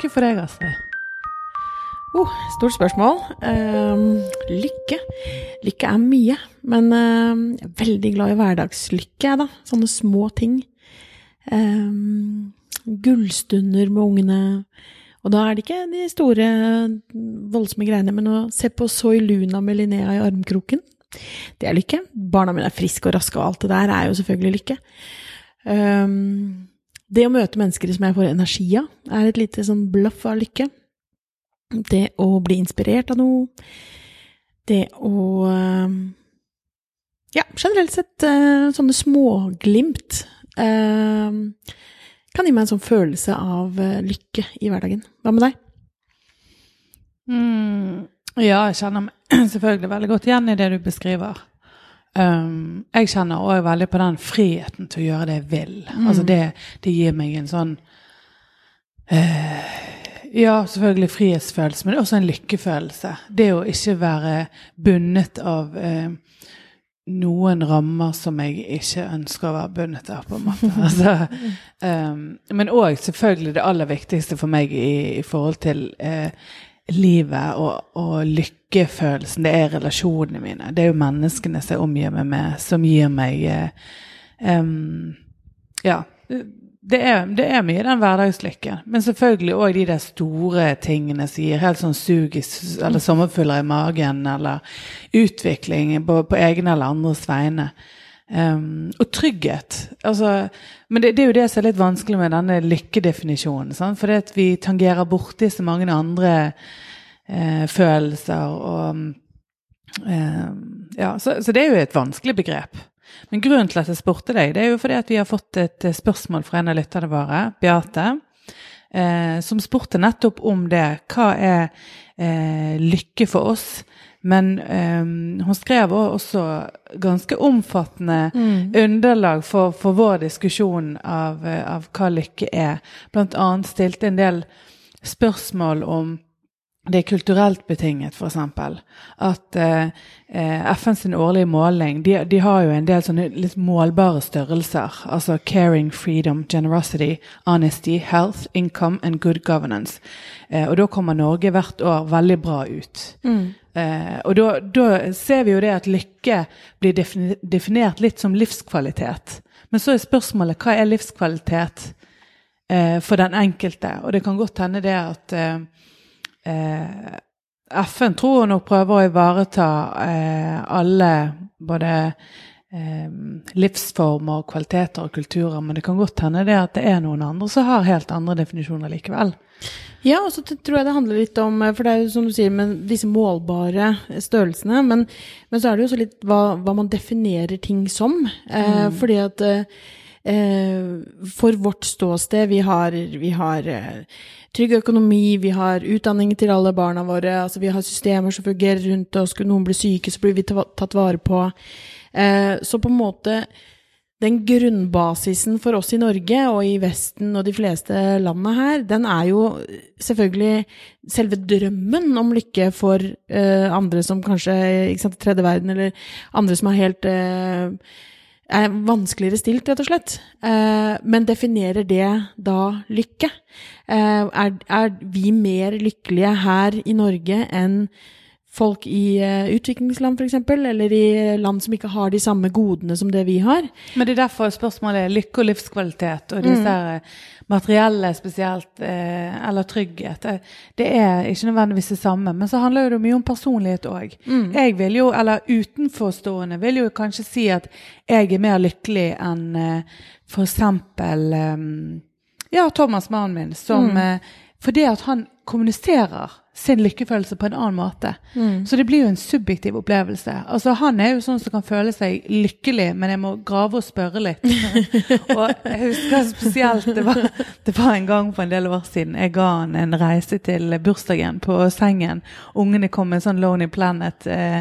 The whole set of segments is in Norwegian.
Lykke for deg, altså? Oh, stort spørsmål. Uh, lykke. Lykke er mye, men uh, jeg er veldig glad i hverdagslykke, da. Sånne små ting. Uh, gullstunder med ungene. Og da er det ikke de store, voldsomme greiene, men å se på Soy Luna med Linnea i armkroken. Det er lykke. Barna mine er friske og raske, og alt det der er jo selvfølgelig lykke. Ehm, det å møte mennesker som jeg får energi av, er et lite sånn blaff av lykke. Det å bli inspirert av noe. Det å eh, Ja, generelt sett eh, sånne småglimt eh, kan gi meg en sånn følelse av lykke i hverdagen. Hva med deg? Mm, ja, jeg kjenner meg selvfølgelig veldig godt igjen i det du beskriver. Um, jeg kjenner òg veldig på den friheten til å gjøre det jeg vil. Altså det, det gir meg en sånn uh, Ja, selvfølgelig frihetsfølelse, men også en lykkefølelse. Det å ikke være bundet av uh, noen rammer som jeg ikke ønsker å være bundet av, på en måte. Altså, um, men òg selvfølgelig det aller viktigste for meg i, i forhold til eh, livet og, og lykkefølelsen, det er relasjonene mine. Det er jo menneskene som jeg omgir meg med, som gir meg um, Ja. Det er, det er mye den hverdagslykken. Men selvfølgelig òg de der store tingene som gir helt sånn sug i eller sommerfugler i magen, eller utvikling på, på egne eller andres vegne. Um, og trygghet. Altså, men det, det er jo det som er litt vanskelig med denne lykkedefinisjonen. Sant? For det at vi tangerer borti så mange andre eh, følelser og eh, Ja, så, så det er jo et vanskelig begrep. Men grunnen til at jeg spurte deg, det er jo fordi at vi har fått et eh, spørsmål fra en av lytterne våre, Beate, eh, som spurte nettopp om det. Hva er eh, lykke for oss? Men um, hun skrev også ganske omfattende underlag for, for vår diskusjon av, eh, av hva lykke er. Blant annet stilte en del spørsmål om det er kulturelt betinget, f.eks. At eh, FNs årlige måling de, de har jo en del sånne litt målbare størrelser. Altså caring, freedom, generosity, honesty, health, income and good governance. Eh, og da kommer Norge hvert år veldig bra ut. Eh, og da, da ser vi jo det at lykke blir definert litt som livskvalitet. Men så er spørsmålet hva er livskvalitet eh, for den enkelte? Og det kan godt hende det at eh, eh, FN tror jeg nok prøver å ivareta eh, alle både eh, livsformer, kvaliteter og kulturer, men det kan godt hende det at det er noen andre som har helt andre definisjoner likevel. Ja, og så tror jeg det handler litt om For det er jo som du sier med disse målbare størrelsene, men, men så er det jo også litt hva, hva man definerer ting som. Eh, fordi at eh, eh, for vårt ståsted, vi har, vi har eh, trygg økonomi, vi har utdanning til alle barna våre, altså vi har systemer som fungerer rundt oss, skulle noen bli syke, så blir vi tatt vare på. Eh, så på en måte den grunnbasisen for oss i Norge og i Vesten og de fleste landene her, den er jo selvfølgelig selve drømmen om lykke for eh, andre som kanskje ikke sant, tredje verden, eller andre som er helt eh, er vanskeligere stilt, rett og slett. Eh, men definerer det da lykke? Eh, er, er vi mer lykkelige her i Norge enn folk i uh, utviklingsland, f.eks., eller i land som ikke har de samme godene som det vi har? Men det er derfor spørsmålet er lykke og livskvalitet og disse her eh, materielle spesielt, eh, eller trygghet. Det, er ikke nødvendigvis det samme, men så handler jo det mye om personlighet òg. Jeg vil jo, eller utenforstående, vil jo kanskje si at jeg er mer lykkelig enn uh, eksempel eh, ja, Thomas, mannen min, som eh, Fordi at han kommuniserer sin lykkefølelse på en annen måte. Så det blir jo en subjektiv opplevelse. Altså Han er jo sånn som kan føle seg lykkelig, men jeg må grave og spørre litt. og jeg husker spesielt det var, det var en gang for en del år siden jeg ga han en reise til bursdagen på sengen. Ungene kom med en sånn Lonely Planet. Eh,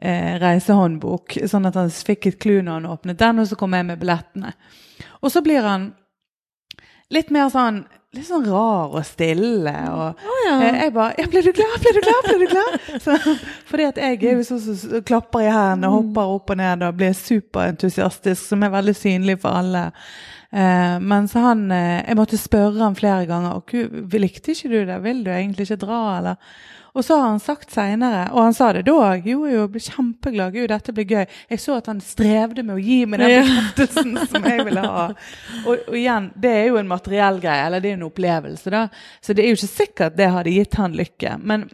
eh, reisehåndbok, sånn at han fikk et clou når han åpnet den, og så kom jeg med billettene. Og så blir han litt mer sånn litt sånn rar og stille. Og ja. eh, jeg bare ja, 'Ble du glad? Ble du glad? Ble du glad?' Så, fordi at jeg er jo sånn som klapper i hendene og hopper opp og ned og blir superentusiastisk, som er veldig synlig for alle. Eh, men så han eh, Jeg måtte spørre han flere ganger. Og likte ikke du det? Vil du egentlig ikke dra, eller? Og så har han sagt seinere, og han sa det da òg, jo jo, ble kjempeglad, gud, dette blir gøy. Jeg så at han strevde med å gi meg den Ja. som jeg ville ha. Og, og igjen, det er jo en materiell greie, eller det er en opplevelse, da. Så det er jo ikke sikkert det hadde gitt han lykke. Men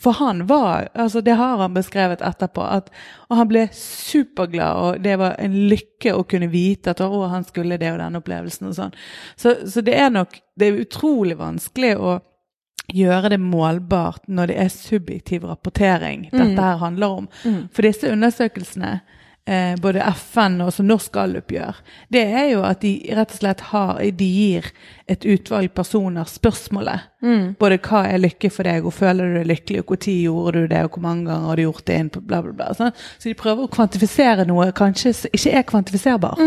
for han var altså Det har han beskrevet etterpå. At, og han ble superglad, og det var en lykke å kunne vite at å, han skulle det og den opplevelsen og sånn. Så, så det er nok Det er utrolig vanskelig å gjøre det målbart når det er subjektiv rapportering dette her handler om. For disse undersøkelsene, eh, både FN og også Norsk Gallup gjør, det er jo at de rett og slett har De gir et utvalg personer spørsmålet. Både hva er lykke for deg, og føler du deg lykkelig, og når gjorde du det, og hvor mange ganger har du gjort det, inn på bla, bla, bla. Sånn. Så de prøver å kvantifisere noe kanskje ikke er kvantifiserbart.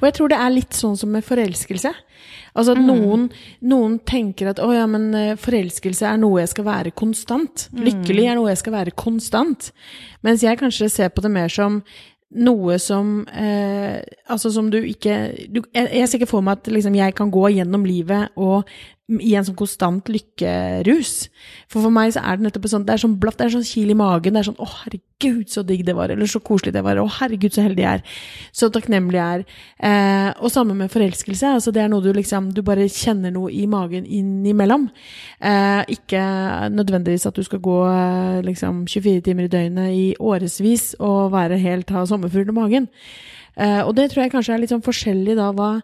Og jeg tror det er litt sånn som med forelskelse. Altså at noen, noen tenker at å ja, men eh, forelskelse er noe jeg skal være konstant. Lykkelig er noe jeg skal være konstant. Mens jeg kanskje ser på det mer som noe som eh, Altså som du ikke du, jeg, jeg ser ikke for meg at liksom, jeg kan gå gjennom livet og i en sånn konstant lykkerus. For for meg så er det nettopp sånn, det er sånn blatt, det er sånn kil i magen. Det er sånn 'Å, herregud, så digg det var', eller 'så koselig det var', 'Å, herregud, så heldig jeg er', 'så takknemlig jeg er'. Eh, og samme med forelskelse. altså Det er noe du liksom Du bare kjenner noe i magen innimellom. Eh, ikke nødvendigvis at du skal gå eh, liksom 24 timer i døgnet i årevis og være helt ha sommerfugl i magen. Eh, og det tror jeg kanskje er litt sånn forskjellig da hva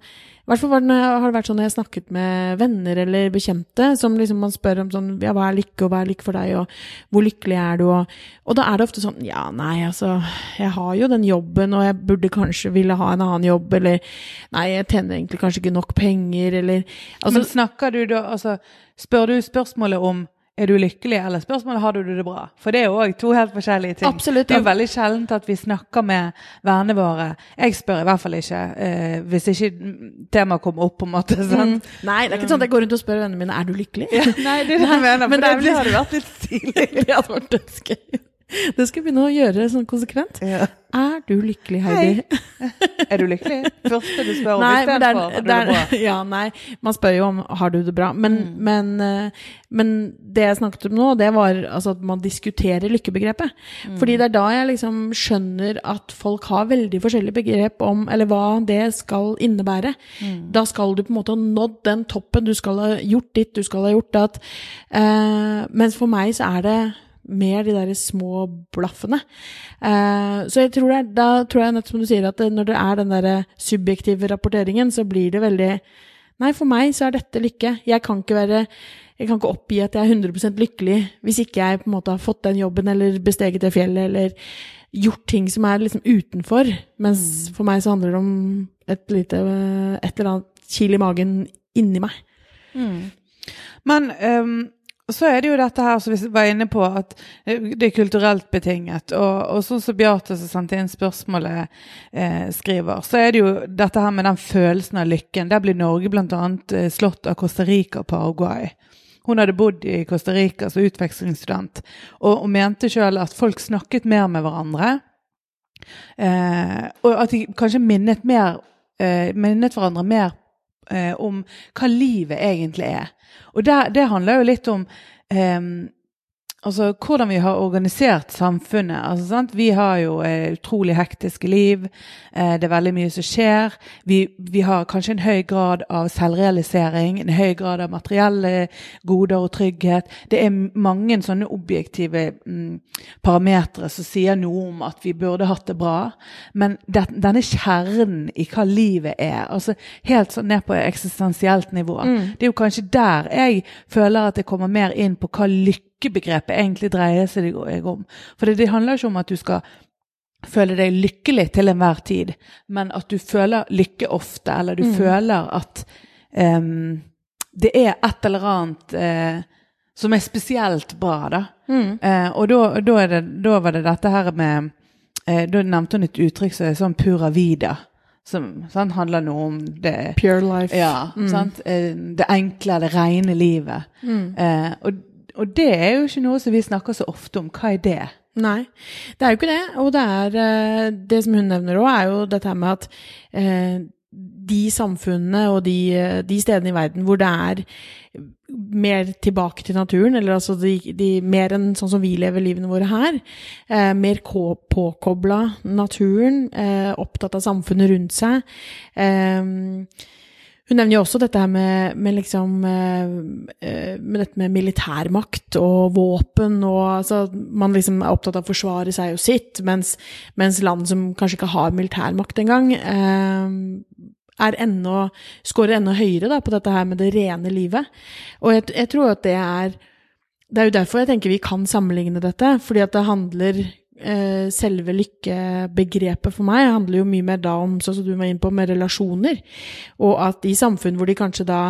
hvert fall har det vært sånn når jeg snakket med venner eller bekjente, som liksom man spør om sånn Ja, hva er lykke, og hva er lykke for deg, og hvor lykkelig er du, og Og da er det ofte sånn Ja, nei, altså, jeg har jo den jobben, og jeg burde kanskje ville ha en annen jobb, eller Nei, jeg tjener egentlig kanskje ikke nok penger, eller Altså, Men snakker du da altså, Spør du spørsmålet om er du lykkelig, eller spørsmålet har du det bra? For det er òg to helt forskjellige ting. Absolutt, Det er jo veldig sjeldent at vi snakker med vennene våre. Jeg spør i hvert fall ikke, eh, hvis ikke temaet kommer opp, på en måte. Mm. Nei, det er ikke sånn at jeg går rundt og spør vennene mine er du lykkelig. Nei, det er det jeg mener. men det det hadde vært litt stilig. det hadde vært dødsgøy. Det skal jeg begynne å gjøre sånn konsekvent. Ja. Er du lykkelig, Heidi? Er du lykkelig? Første du spør om istedenfor har du det bra. ja, nei, man spør jo om har du det bra. Men, men, eh, men det jeg snakket om nå, det var altså at man diskuterer lykkebegrepet. Fordi det er da jeg liksom skjønner at folk har veldig forskjellige begrep om eller hva det skal innebære. Da skal du på en måte ha nådd den toppen, du skal ha gjort ditt, du skal ha gjort datt. Uh, mens for meg så er det mer de der små blaffene. Eh, så jeg tror det er, da tror jeg som du sier, at når det er den der subjektive rapporteringen, så blir det veldig Nei, for meg så er dette lykke. Jeg kan ikke være jeg kan ikke oppgi at jeg er 100 lykkelig hvis ikke jeg på en måte har fått den jobben eller besteget det fjellet eller gjort ting som er liksom utenfor. Mens for meg så handler det om et lite et eller annet kil i magen inni meg. Men ehm, så er det jo dette her som vi var inne på, at det er kulturelt betinget. Og, og sånn som Beate som sendte inn spørsmålet, eh, skriver, så er det jo dette her med den følelsen av lykken. Der blir Norge bl.a. Eh, slått av Costa Rica og Paraguay. Hun hadde bodd i Costa Rica som utvekslingsstudent, og, og mente sjøl at folk snakket mer med hverandre. Eh, og at de kanskje minnet, mer, eh, minnet hverandre mer eh, om hva livet egentlig er. Og det, det handler jo litt om eh, altså, hvordan vi har organisert samfunnet. Altså, sant? Vi har jo eh, utrolig hektiske liv. Eh, det er veldig mye som skjer. Vi, vi har kanskje en høy grad av selvrealisering, en høy grad av materielle goder og trygghet. Det er mange sånne objektive mm, parametere som sier noe om at vi burde hatt det bra. Men det, denne kjernen i hva livet er, altså helt sånn ned på eksistensielt nivå, det er jo kanskje der jeg føler at jeg kommer mer inn på hva lykkebegrepet egentlig dreier seg om. For det, handler ikke om at du skal føle deg lykkelig til enhver tid, men at du føler lykke ofte, eller du føler at um, det er et eller annet uh, som er spesielt bra, da. Eh, og da, var det dette her med uh, Da nevnte hun et uttrykk som er sånn pura vida. Som sant, handler noe om det Pure life. ja, sant? Eh, Det enkle, det rene livet. Eh, og, og det er jo ikke noe som vi snakker så ofte om. Hva er det? Nei, det er jo ikke det. Og det er eh, Det som hun nevner òg, er jo dette med at eh, de samfunnene og de, de stedene i verden hvor det er mer tilbake til naturen, eller altså de, de, mer enn sånn som vi lever livene våre her. Eh, mer påkobla naturen, eh, opptatt av samfunnet rundt seg. Eh, hun nevner jo også dette her med, med liksom eh, eh, Med dette med militærmakt og våpen og altså Man liksom er opptatt av å forsvare seg og sitt, mens, mens land som kanskje ikke har militærmakt engang, eh, er enda, scorer enda høyere da, på dette her med det rene livet. Og jeg, jeg tror at det er Det er jo derfor jeg tenker vi kan sammenligne dette, fordi at det handler eh, Selve lykkebegrepet for meg handler jo mye mer da om, sånn som du var inne på, med relasjoner. Og at i samfunn hvor de kanskje da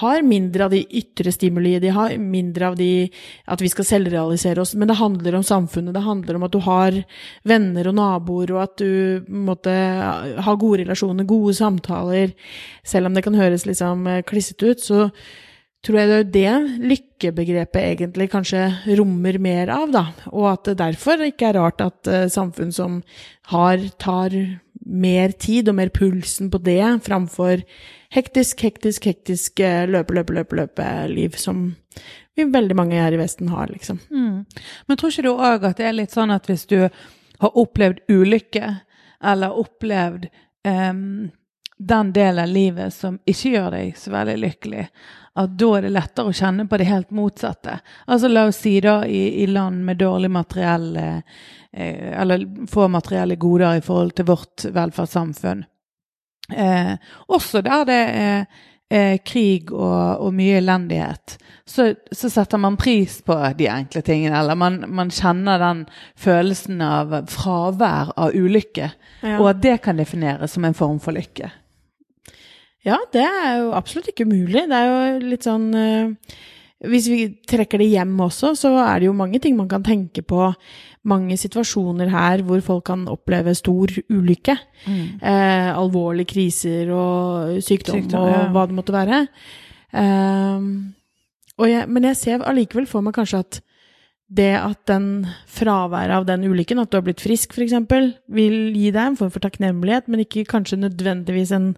har mindre av de ytre stimuli, de har mindre av de at vi skal selvrealisere oss, men det handler om samfunnet, det handler om at du har venner og naboer, og at du måtte ha gode relasjoner, gode samtaler, selv om det kan høres liksom eh, klissete ut, så tror jeg det er det lykkebegrepet egentlig kanskje rommer mer av, da. Og at det derfor ikke er rart at uh, samfunn som har, tar mer tid og mer pulsen på det, framfor hektisk, hektisk, hektisk uh, løpe, løpe, løpe, løpe-liv som vi veldig mange her i Vesten har, liksom. Mm. Men tror ikke du òg at det er litt sånn at hvis du har opplevd ulykke, eller opplevd um, den delen av livet som ikke gjør deg så veldig lykkelig, at da er det lettere å kjenne på det helt motsatte. Altså la oss si da i, i land med dårlig materiell eh, Eller få materielle goder i forhold til vårt velferdssamfunn. Eh, også der det er eh, krig og, og, mye elendighet, så, så, setter man pris på de enkle tingene. Eller man, man kjenner den følelsen av fravær av ulykke, ja. og at det kan defineres som en form for lykke. Ja, det er jo absolutt ikke umulig. Det er jo litt sånn uh, Hvis vi trekker det hjem også, så er det jo mange ting man kan tenke på. Mange situasjoner her hvor folk kan oppleve stor ulykke. Mm. Eh, alvorlige kriser og sykdom, sykdom og hva det måtte være. Uh, jeg, men jeg ser allikevel for meg kanskje at det at den fraværet av den ulykken, at du har blitt frisk f.eks., vil gi deg en form for takknemlighet, men ikke kanskje nødvendigvis en,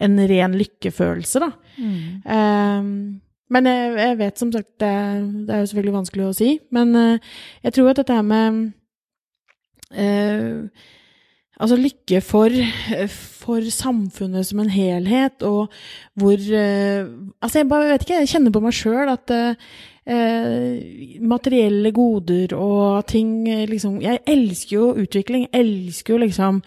en ren lykkefølelse, da. Mm. Um, men jeg, jeg, vet som sagt, det, det, er jo selvfølgelig vanskelig å si, men uh, jeg tror at dette her med uh, Altså lykke for, for, samfunnet som en helhet, og hvor uh, Altså, jeg bare vet ikke, jeg kjenner på meg sjøl at eh, materielle goder og ting liksom Jeg elsker jo utvikling. Jeg elsker jo liksom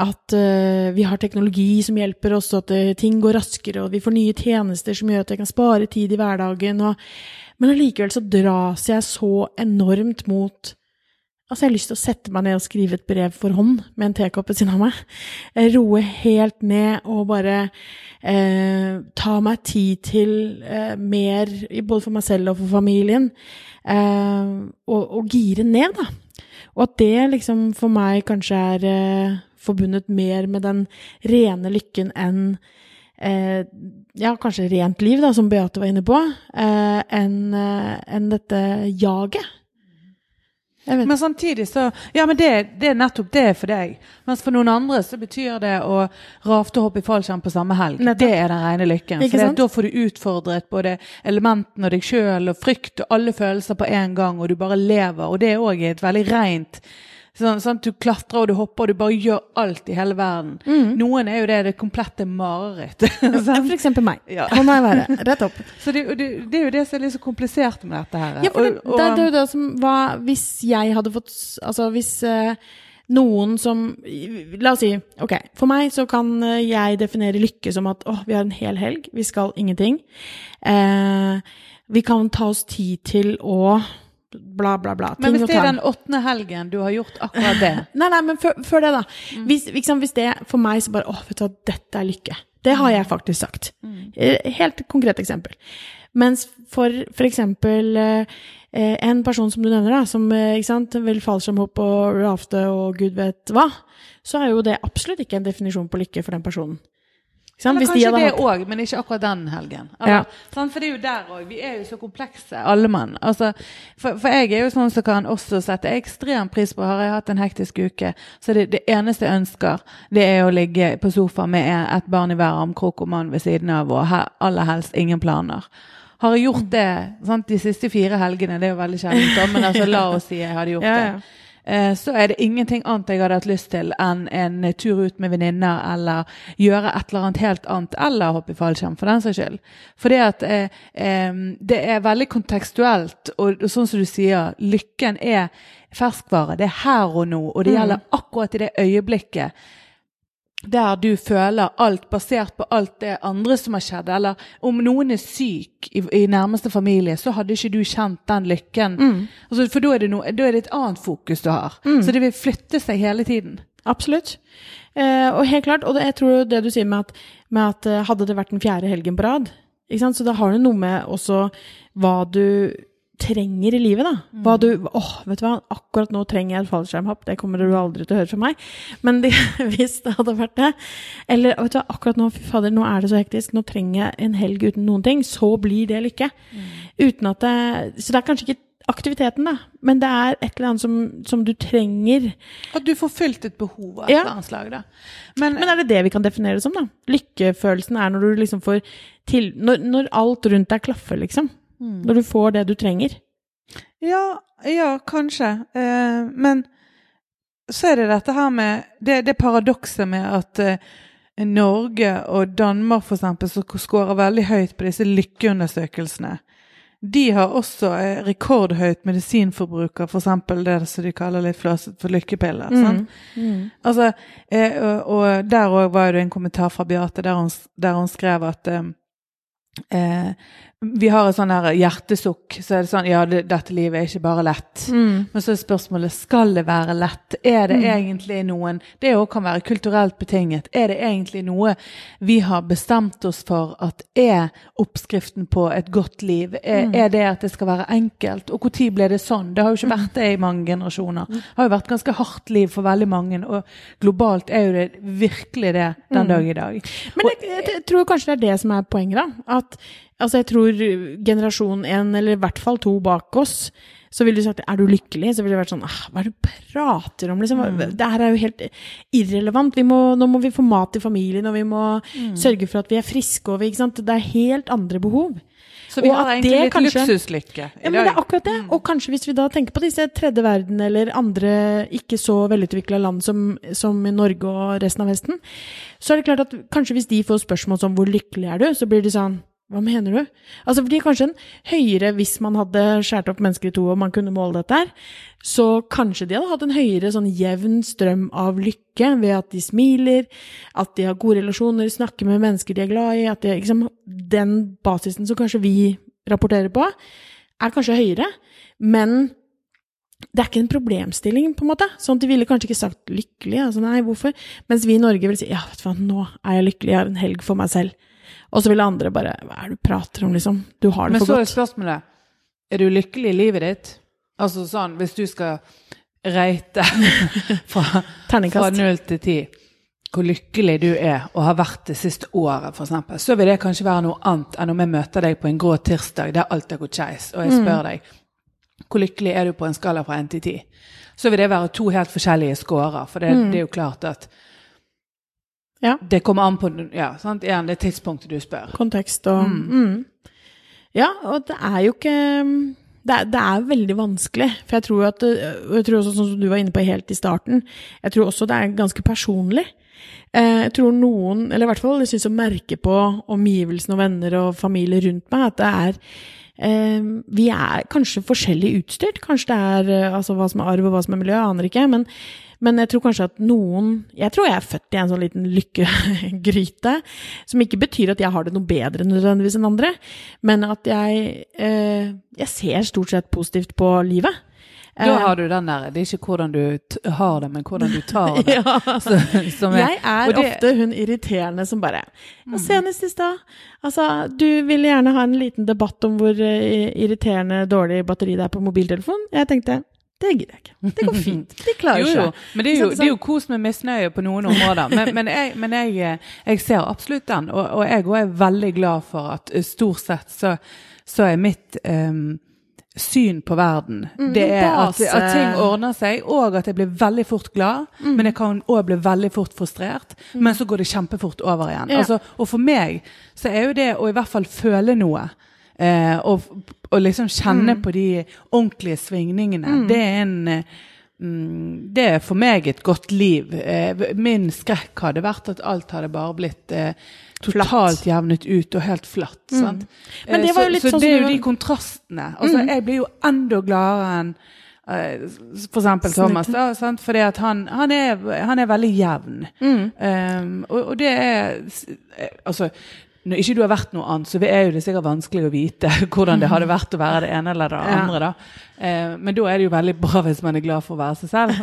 at uh, vi har teknologi som hjelper oss, og at uh, ting går raskere, og vi får nye tjenester som gjør at jeg kan spare tid i hverdagen. Og, men allikevel så dras jeg så enormt mot Altså, jeg har lyst til å sette meg ned og skrive et brev for hånd med en tekopp ved siden av meg. Roe helt ned og bare eh, ta meg tid til eh, mer, både for meg selv og for familien. Eh, og, og, gire ned, da. Og at det liksom for meg kanskje er eh, forbundet mer med den rene lykken enn eh, ja, kanskje rent liv, da, som Beate var inne på, eh, enn en dette jaget. Men samtidig så Ja, men det, det, er nettopp det for deg. Mens for noen andre så betyr det å rafte og hoppe i fallskjerm på samme helg. Nettopp. Det er den rene lykken. For da får du utfordret både elementene og deg sjøl og frykt og alle følelser på en gang, og du bare lever. Og det er òg et veldig rent Sånn, sånn, Du klatrer og du hopper og du bare gjør alt i hele verden. Mm. Noen er jo det det komplette mareritt. For eksempel meg. Ja. Kan jeg være. Rett opp. Så det, det, det, er jo det som er litt så komplisert med dette her. Ja, for det, og, og, det, er jo det som var Hvis jeg hadde fått Altså hvis uh, noen som La oss si OK, for meg så kan eh, jeg definere lykke som at å, vi har en hel helg, vi skal ingenting. Uh, vi kan ta oss tid til å bla, bla, bla. Men hvis det er den åttende helgen du har gjort akkurat det Nei, nei, men før, det, da. Mm. Hvis, liksom, hvis, det for meg så bare Å, vet du hva, dette er lykke. Det har jeg faktisk sagt. Mm. Eh, helt konkret eksempel. Mens for f.eks. eh, en person som du nevner, da, som eh, ikke sant, vil fallskjermhoppe og rafte og gud vet hva, så er jo det absolutt ikke en definisjon på lykke for den personen. Eller kanskje det òg, men ikke akkurat den helgen. Ja. Eller, sant? For det er jo der òg. Vi er jo så komplekse, alle mann. Altså, for, for jeg er jo sånn som kan også sette ekstrem pris på Har jeg hatt en hektisk uke, så det, det eneste jeg ønsker, det er å ligge på sofaen med et barn i hver armkrok og mann ved siden av, og he, aller helst ingen planer. Har jeg gjort det sant, de siste fire helgene, det er jo veldig sjeldent, men altså, la oss si jeg hadde gjort Ja, det ja. eh, så er det ingenting annet jeg hadde hatt lyst til enn en tur ut med venninner, eller gjøre et eller annet helt annet, eller hoppe i fallskjerm, for den saks skyld. For eh, eh, det er veldig kontekstuelt, og, og sånn som du sier, lykken er ferskvare. Det er her og nå, og det Mm. gjelder akkurat i det øyeblikket der du føler alt basert på alt det andre som har skjedd, eller om noen er syk i, i nærmeste familie, så hadde ikke du kjent den lykken. Mm. Altså, for da er, det no, da er det et annet fokus du har. Så det vil flytte seg hele tiden. Absolutt. Eh, og helt klart, og det, jeg tror det du sier med at, med at eh, hadde det vært den fjerde helgen på rad, så da har det noe med også hva du trenger i livet, da. Hva du Åh, vet du hva, akkurat nå trenger jeg et fallskjermhopp. Det kommer du aldri til å høre fra meg. Men det, hvis det hadde vært det Eller vet du hva, akkurat nå, fy fader, nå er det så hektisk. Nå trenger jeg en helg uten noen ting. Så blir det lykke. Uten at det Så det er kanskje ikke aktiviteten, da, men det er et eller annet som, som du trenger. At du får fylt et behov av et Ja. eller annet slag. Da. Men, Men er det det vi kan definere det som, da? Lykkefølelsen er når du liksom får til Når, når alt rundt deg klaffer, liksom. Når du får det du trenger. ja, ja, kanskje. Eh, men så er det dette her med Det, det paradokset med at eh, Norge og Danmark for eksempel, som scorer veldig høyt på disse lykkeundersøkelsene. De har også eh, rekordhøyt medisinforbruk av f.eks. det som de kaller litt flåsete for lykkepiller. sant? Altså, eh, og, og der òg var det en kommentar fra Beate der hun, der hun skrev at eh, eh, vi har et sånn hjertesukk. Så er det sånn Ja, det, dette livet er ikke bare lett. Men så er spørsmålet skal det være lett. Er det egentlig noen Det òg kan være kulturelt betinget. Er det egentlig noe vi har bestemt oss for at er oppskriften på et godt liv? Er, er det at det skal være enkelt? Og når ble det sånn? Det har jo ikke vært det i mange generasjoner. Det har jo vært ganske hardt liv for veldig mange, og globalt er jo det virkelig det den dag i dag. Men jeg, jeg, jeg tror kanskje det er det som er poenget, da. At altså jeg tror generasjon én, eller i hvert fall to bak oss, så ville du sagt er du lykkelig? Så ville det vært sånn ah, hva er det du prater om, liksom? Det her er jo helt irrelevant. Vi må, nå må vi få mat til familien, og vi må sørge for at vi er friske. Vi, ikke sant? Det er helt andre behov. Så vi Og har egentlig det litt kanskje- luksuslykke Ja, men det er akkurat det. Og kanskje hvis vi da tenker på disse tredje verden eller andre ikke så velutvikla land som, som i Norge og resten av Vesten, så er det klart at kanskje hvis de får spørsmål som 'hvor lykkelig er du', så blir de sånn hva mener du? Altså, fordi kanskje en høyere, hvis man hadde skåret opp mennesker i to og man kunne måle dette her, så kanskje de hadde hatt en høyere sånn jevn strøm av lykke ved at de smiler, at de har gode relasjoner, snakker med mennesker de er glad i, at de, liksom, den basisen som kanskje vi rapporterer på, er kanskje høyere, men det er ikke en problemstilling, på en måte. Sånn at de ville kanskje ikke sagt lykkelig. Altså, nei, hvorfor? Mens vi i Norge vil si ja, vet du hva, nå er jeg lykkelig, jeg har en helg for meg selv. Og så vil andre bare hva er det du prater om, liksom? Du har det Men for så er godt. spørsmålet Er du lykkelig i livet ditt? Altså sånn, hvis du skal reite fra, fra null til ti hvor lykkelig du er og har vært det siste året, f.eks., så vil det kanskje være noe annet enn om jeg møter deg på en grå tirsdag der alt har gått skeis, og jeg Mm. spør deg hvor lykkelig er du på en skala fra 1 til 10? Så vil det være to helt forskjellige scorer, for det, det er jo klart at Mm. Ja. det kommer an på ja, sant? Igjen, det tidspunktet du spør. Kontekst og mm. Ja, og det er jo ikke det er, det er veldig vanskelig. For jeg tror at Jeg tror også, sånn som du var inne på helt i starten, jeg tror også det er ganske personlig. Eh, Jeg tror noen, eller i hvert fall jeg syns å merke på omgivelsene og venner og familie rundt meg, at det er eh, Vi er kanskje forskjellig utstyrt. Kanskje det er eh, altså, hva som er arv og hva som er miljø, jeg aner ikke. Men, men jeg tror kanskje at noen Jeg tror jeg er født i en sånn liten lykkegryte. Som ikke betyr at jeg har det noe bedre nødvendigvis enn andre, men at jeg, eh, jeg ser stort sett positivt på livet. Da Eh, har du den der Det er ikke hvordan du har det, men hvordan du tar det. ja. Så, som er, Jeg er og det- ofte hun irriterende som bare mm. Senest i stad. Altså, du ville gjerne ha en liten debatt om hvor eh, irriterende dårlig batteri det er på mobiltelefonen. Jeg tenkte Det gidder jeg ikke. Det går fint. De klarer Jo, ikke. men det er jo, det er jo kos med misnøye på noen områder. Men, men, jeg, men jeg, eh, jeg ser absolutt den, og, og jeg òg er veldig glad for at eh, stort sett så, så er mitt um, syn på verden det er at, at ting ordner seg, og at jeg blir veldig fort glad. Men jeg kan òg bli veldig fort frustrert, men så går det kjempefort over igjen. Ja. Altså, og for meg så er jo det å i hvert fall føle noe, eh, og, og liksom kjenne på de ordentlige svingningene, det er en eh, Mm, det er for meg et godt liv. Eh, min skrekk hadde vært at alt hadde bare blitt eh, totalt jevnet ut og helt flatt. Sant? Men det Eh, var jo så, litt så sånn det er jo de kontrastene. Altså, Jeg blir jo enda gladere enn eh, for eksempel Thomas, da, sant? fordi at han, han, er, han er veldig jevn. Um, og, og det er Altså, når ikke du har vært noe annet, så er jo det sikkert vanskelig å vite hvordan det hadde vært å være det ene eller det andre. da. Eh, men da er det jo veldig bra hvis man er glad for å være seg selv.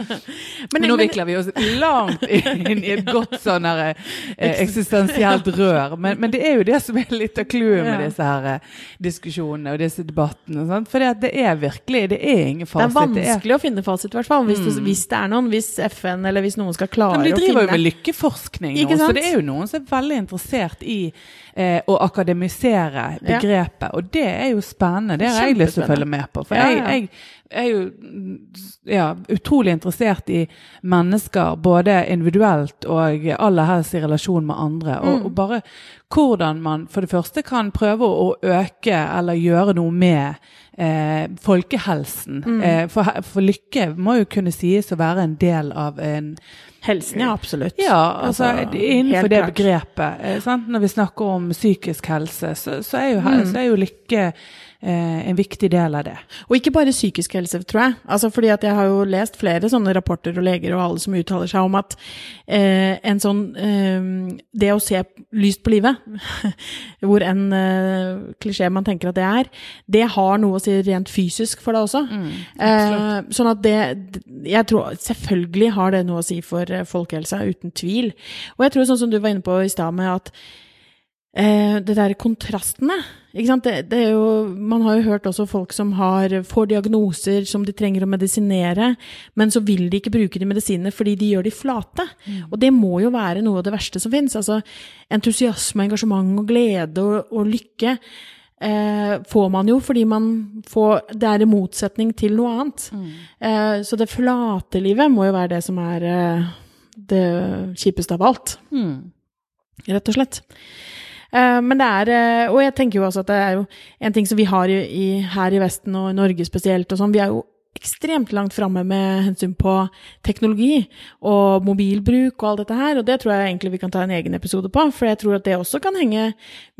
Men, nå men- vikler vi oss langt inn i et godt sånn her, eh, eksistensielt rør. Men, men det er jo det som er litt av clouet med disse her eh, diskusjonene og disse debattene. Sant? For det er virkelig Det er ingen fasit. Det er vanskelig å finne fasit, i hvert fall. Hvis, det, hvis det er noen. Hvis FN eller hvis noen skal klare å finne de driver jo med lykkeforskning nå, så det er jo noen som er veldig interessert i eh, å akademisere begrepet. Og det er jo spennende. Det har jeg lyst til å følge med på. For Ja, jeg, ja. jeg er jo mm, ja, utrolig interessert i mennesker, både individuelt og aller helst i relasjon med andre. Og, Mm. og bare hvordan man for det første kan prøve å øke eller gjøre noe med eh, folkehelsen. Mm. Eh, for, for lykke må jo kunne sies å være en del av en Helsen, ja, absolutt. ja, altså, innenfor det begrepet. Eh, sant? Når vi snakker om psykisk helse, så, så, er, jo, Mm. så er jo lykke en viktig del av det. Og ikke bare psykisk helse, tror jeg. Altså, fordi jeg har jo lest flere sånne rapporter og leger og alle som uttaler seg om at eh, en sånn eh, Det å se lyst på livet, hvor en eh, klisjé man tenker at det er, det har noe å si rent fysisk for deg også. eh, sånn at det Jeg tror selvfølgelig har det noe å si for eh, folkehelsa, uten tvil. Og jeg tror sånn som du var inne på i stad med at eh, det der kontrastene. Det, det jo, man har jo hørt også folk som har, får diagnoser som de trenger å medisinere, men så vil de ikke bruke de medisinene fordi de gjør de flate. Og det må jo være noe av det verste som fins. Altså, entusiasme, engasjement og glede og, og lykke eh, får man jo fordi man får Det er i motsetning til noe annet. Eh, så det flate livet må jo være det som er eh, det kjipeste av alt rett og slett. Eh, men det er, eh, og jeg tenker jo også at det er jo en ting som vi har i, her i Vesten og i Norge spesielt, og sånn, vi er jo ekstremt langt framme med hensyn på teknologi og mobilbruk og alt dette her, og det tror jeg egentlig vi kan ta en egen episode på, for jeg tror at det også kan henge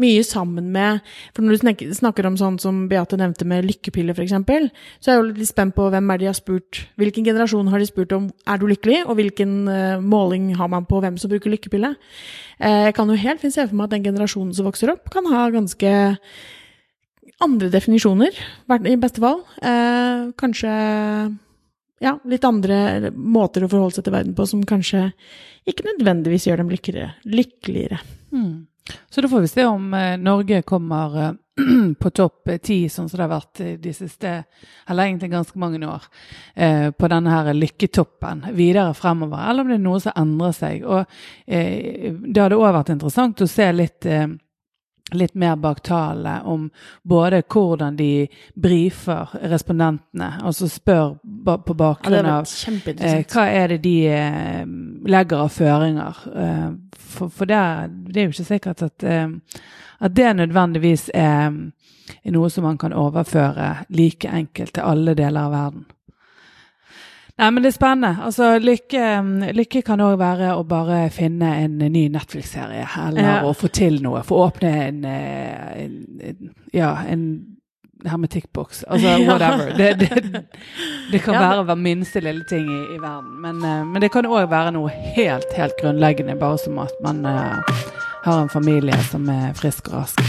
mye sammen med For når du snakker, om sånn som Beate nevnte med lykkepiller, f.eks., så er jeg jo litt spent på hvem er de har spurt Hvilken generasjon har de spurt om er du lykkelig, og hvilken eh, måling har man på hvem som bruker lykkepille? Eh, jeg kan jo helt fint se for meg at den generasjonen som vokser opp, kan ha ganske andre definisjoner, i beste fall. Eh, kanskje ja, litt andre måter å forholde seg til verden på som kanskje ikke nødvendigvis gjør dem lykkeligere. lykkeligere. Så da får vi se om eh, Norge kommer eh, på topp ti, sånn som det har vært de siste, eller egentlig ganske mange år, eh, på denne her lykketoppen videre fremover, eller om det er noe som endrer seg. Og det hadde òg vært interessant å se litt litt mer bak tallene om både hvordan de brifer respondentene, altså spør på bakgrunn av Eh, hva er det de eh, legger av føringer? Eh, for for det, det er jo ikke sikkert at, eh, at det nødvendigvis er, er noe som man kan overføre like enkelt til alle deler av verden. Nei, men det er spennende. Altså, lykke, lykke kan òg være å bare finne en ny Netflix-serie, eller Ja. å få til noe. Få åpne en, eh, en, en Ja, en hermetikkboks. Altså Ja. whatever. Det, det, det kan Ja, være hver minste lille ting i, i verden. Men, eh, men det kan òg være noe helt, helt grunnleggende, bare som at man uh, har en familie som er frisk og rask.